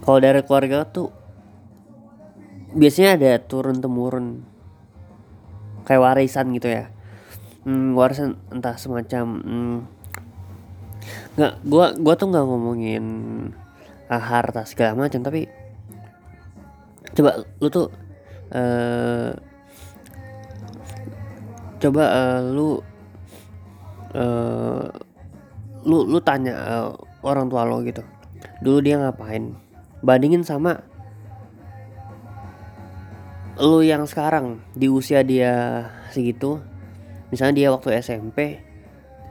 kalau dari keluarga tuh biasanya ada turun temurun kayak warisan gitu ya. Hmm, warisan entah semacam hmm, nggak gua gua tuh nggak ngomongin uh, harta segala macam tapi coba lu tuh uh, coba uh, lu uh, lu lu tanya uh, orang tua lo gitu. Dulu dia ngapain bandingin sama lu yang sekarang di usia dia segitu. Misalnya dia waktu SMP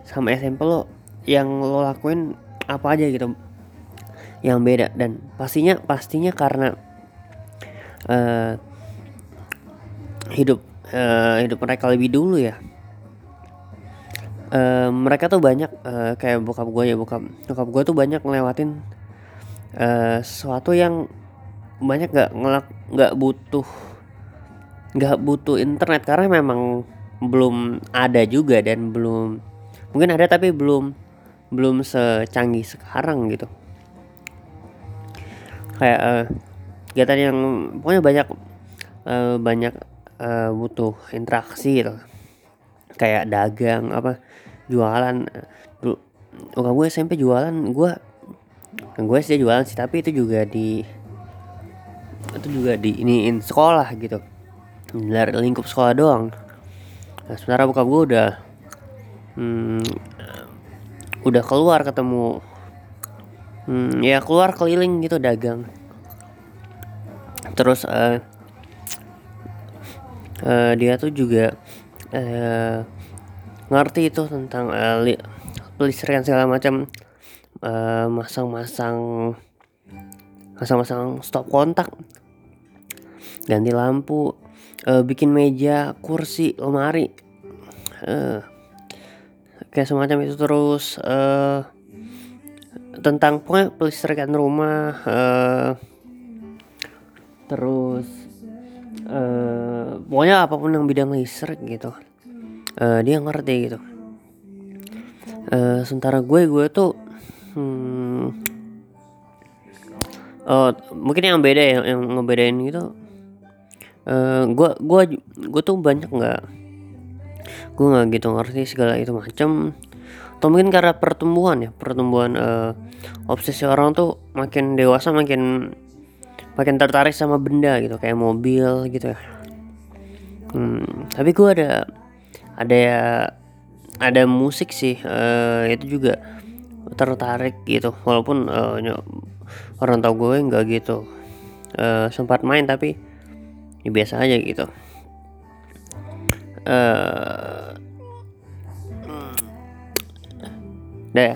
sama SMP lo yang lo lakuin apa aja gitu yang beda. Dan pastinya pastinya karena uh, hidup uh, hidup mereka lebih dulu ya. Uh, mereka tuh banyak uh, kayak bokap gue ya bokap bokap gue tuh banyak ngelewatin uh, sesuatu yang banyak gak ngelak nggak butuh nggak butuh internet. Karena memang belum ada juga dan belum mungkin ada tapi belum belum secanggih sekarang gitu. Kayak uh, kegiatan yang pokoknya banyak uh, banyak uh, butuh interaksi gitu. Kayak dagang apa jualan. Dulu gue SMP jualan. Gue gue sih jualan sih tapi itu juga di itu juga di iniin sekolah gitu. Dari lingkup sekolah doang. Nah, sementara buka gue udah hmm, udah keluar ketemu hmm, ya keluar keliling gitu dagang. Terus uh, uh, dia tuh juga uh, ngerti itu tentang uh, li segala macam masang-masang uh, masang-masang stop kontak. Ganti lampu. Uh, bikin meja kursi lemari. Uh, kayak semacam itu terus. Uh, tentang pokoknya pelistrikan rumah. Uh, terus uh, pokoknya apa pun yang bidang listrik gitu. Uh, dia ngerti gitu. Uh, sementara gue gue tuh hmm, uh, mungkin yang beda ya yang ngebedain gitu. Uh, gue gue gue tuh banyak nggak gue nggak gitu ngerti segala itu macam. Atau mungkin karena pertumbuhan ya pertumbuhan uh, obsesi orang tuh makin dewasa makin makin tertarik sama benda gitu kayak mobil gitu ya. Hmm, tapi gue ada ada ya ada musik sih uh, itu juga tertarik gitu. Walaupun uh, orang tau gue nggak gitu. Uh, sempat main tapi ya biasa aja gitu. Uh, deh